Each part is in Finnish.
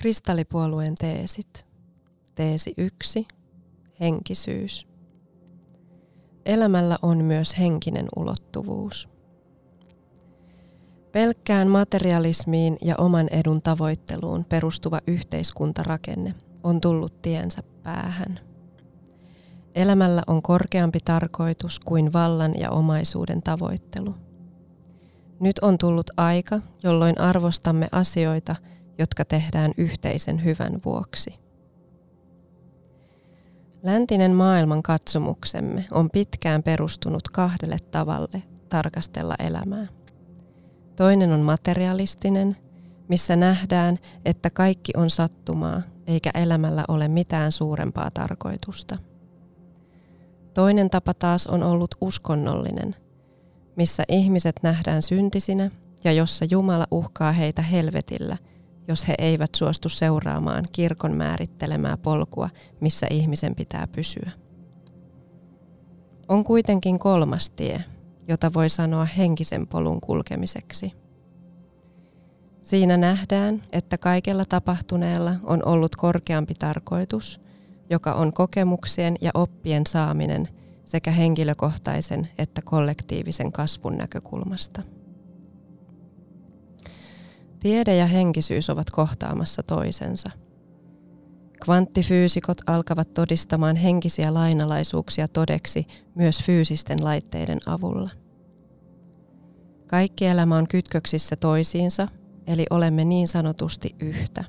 Kristallipuolueen teesit. Teesi yksi. Henkisyys. Elämällä on myös henkinen ulottuvuus. Pelkkään materialismiin ja oman edun tavoitteluun perustuva yhteiskuntarakenne on tullut tiensä päähän. Elämällä on korkeampi tarkoitus kuin vallan ja omaisuuden tavoittelu. Nyt on tullut aika, jolloin arvostamme asioita, jotka tehdään yhteisen hyvän vuoksi. Läntinen maailman katsomuksemme on pitkään perustunut kahdelle tavalle tarkastella elämää. Toinen on materialistinen, missä nähdään, että kaikki on sattumaa eikä elämällä ole mitään suurempaa tarkoitusta. Toinen tapa taas on ollut uskonnollinen, missä ihmiset nähdään syntisinä ja jossa Jumala uhkaa heitä helvetillä, jos he eivät suostu seuraamaan kirkon määrittelemää polkua, missä ihmisen pitää pysyä. On kuitenkin kolmas tie, jota voi sanoa henkisen polun kulkemiseksi. Siinä nähdään, että kaikella tapahtuneella on ollut korkeampi tarkoitus, joka on kokemuksien ja oppien saaminen sekä henkilökohtaisen että kollektiivisen kasvun näkökulmasta. Tiede ja henkisyys ovat kohtaamassa toisensa. Kvanttifyysikot alkavat todistamaan henkisiä lainalaisuuksia todeksi myös fyysisten laitteiden avulla. Kaikki elämä on kytköksissä toisiinsa, eli olemme niin sanotusti yhtä.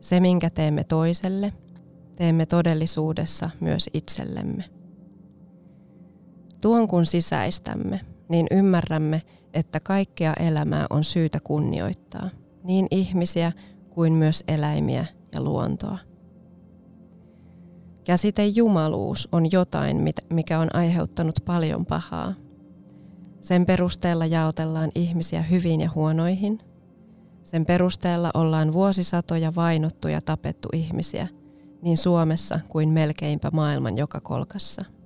Se, minkä teemme toiselle, teemme todellisuudessa myös itsellemme. Tuon kun sisäistämme, niin ymmärrämme, että kaikkea elämää on syytä kunnioittaa, niin ihmisiä kuin myös eläimiä ja luontoa. Käsite jumaluus on jotain, mikä on aiheuttanut paljon pahaa. Sen perusteella jaotellaan ihmisiä hyviin ja huonoihin. Sen perusteella ollaan vuosisatoja vainottu ja tapettu ihmisiä niin Suomessa kuin melkeinpä maailman joka kolkassa –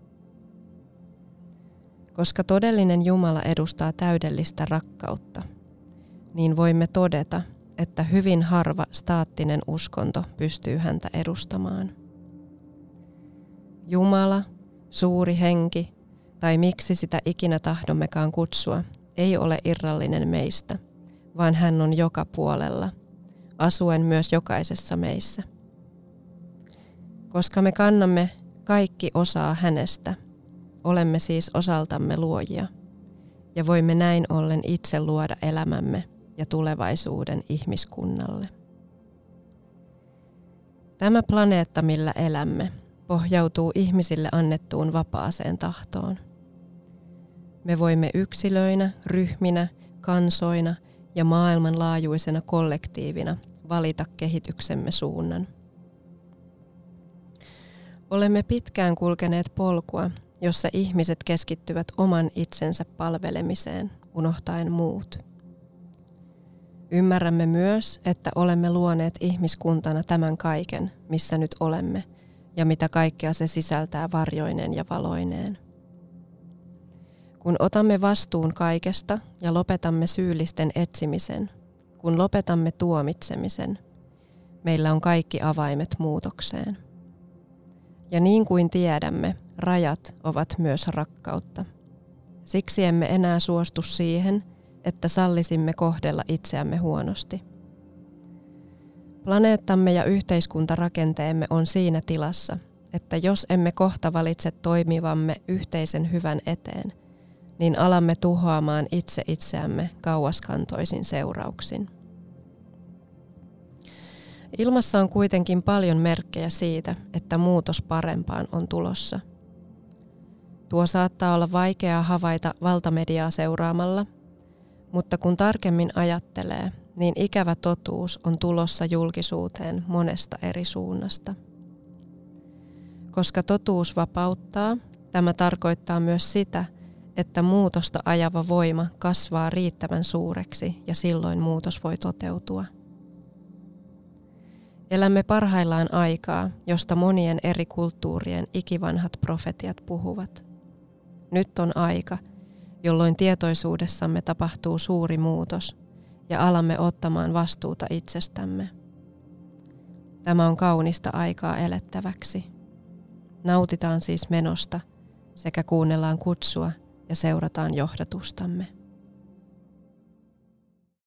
koska todellinen Jumala edustaa täydellistä rakkautta, niin voimme todeta, että hyvin harva staattinen uskonto pystyy häntä edustamaan. Jumala, suuri henki, tai miksi sitä ikinä tahdommekaan kutsua, ei ole irrallinen meistä, vaan hän on joka puolella, asuen myös jokaisessa meissä. Koska me kannamme kaikki osaa hänestä – Olemme siis osaltamme luojia ja voimme näin ollen itse luoda elämämme ja tulevaisuuden ihmiskunnalle. Tämä planeetta, millä elämme, pohjautuu ihmisille annettuun vapaaseen tahtoon. Me voimme yksilöinä, ryhminä, kansoina ja maailmanlaajuisena kollektiivina valita kehityksemme suunnan. Olemme pitkään kulkeneet polkua, jossa ihmiset keskittyvät oman itsensä palvelemiseen, unohtaen muut. Ymmärrämme myös, että olemme luoneet ihmiskuntana tämän kaiken, missä nyt olemme, ja mitä kaikkea se sisältää varjoineen ja valoineen. Kun otamme vastuun kaikesta ja lopetamme syyllisten etsimisen, kun lopetamme tuomitsemisen, meillä on kaikki avaimet muutokseen. Ja niin kuin tiedämme, rajat ovat myös rakkautta. Siksi emme enää suostu siihen, että sallisimme kohdella itseämme huonosti. Planeettamme ja yhteiskuntarakenteemme on siinä tilassa, että jos emme kohta valitse toimivamme yhteisen hyvän eteen, niin alamme tuhoamaan itse itseämme kauaskantoisin seurauksin. Ilmassa on kuitenkin paljon merkkejä siitä, että muutos parempaan on tulossa – Tuo saattaa olla vaikeaa havaita valtamediaa seuraamalla, mutta kun tarkemmin ajattelee, niin ikävä totuus on tulossa julkisuuteen monesta eri suunnasta. Koska totuus vapauttaa, tämä tarkoittaa myös sitä, että muutosta ajava voima kasvaa riittävän suureksi ja silloin muutos voi toteutua. Elämme parhaillaan aikaa, josta monien eri kulttuurien ikivanhat profetiat puhuvat – nyt on aika, jolloin tietoisuudessamme tapahtuu suuri muutos ja alamme ottamaan vastuuta itsestämme. Tämä on kaunista aikaa elettäväksi. Nautitaan siis menosta sekä kuunnellaan kutsua ja seurataan johdatustamme.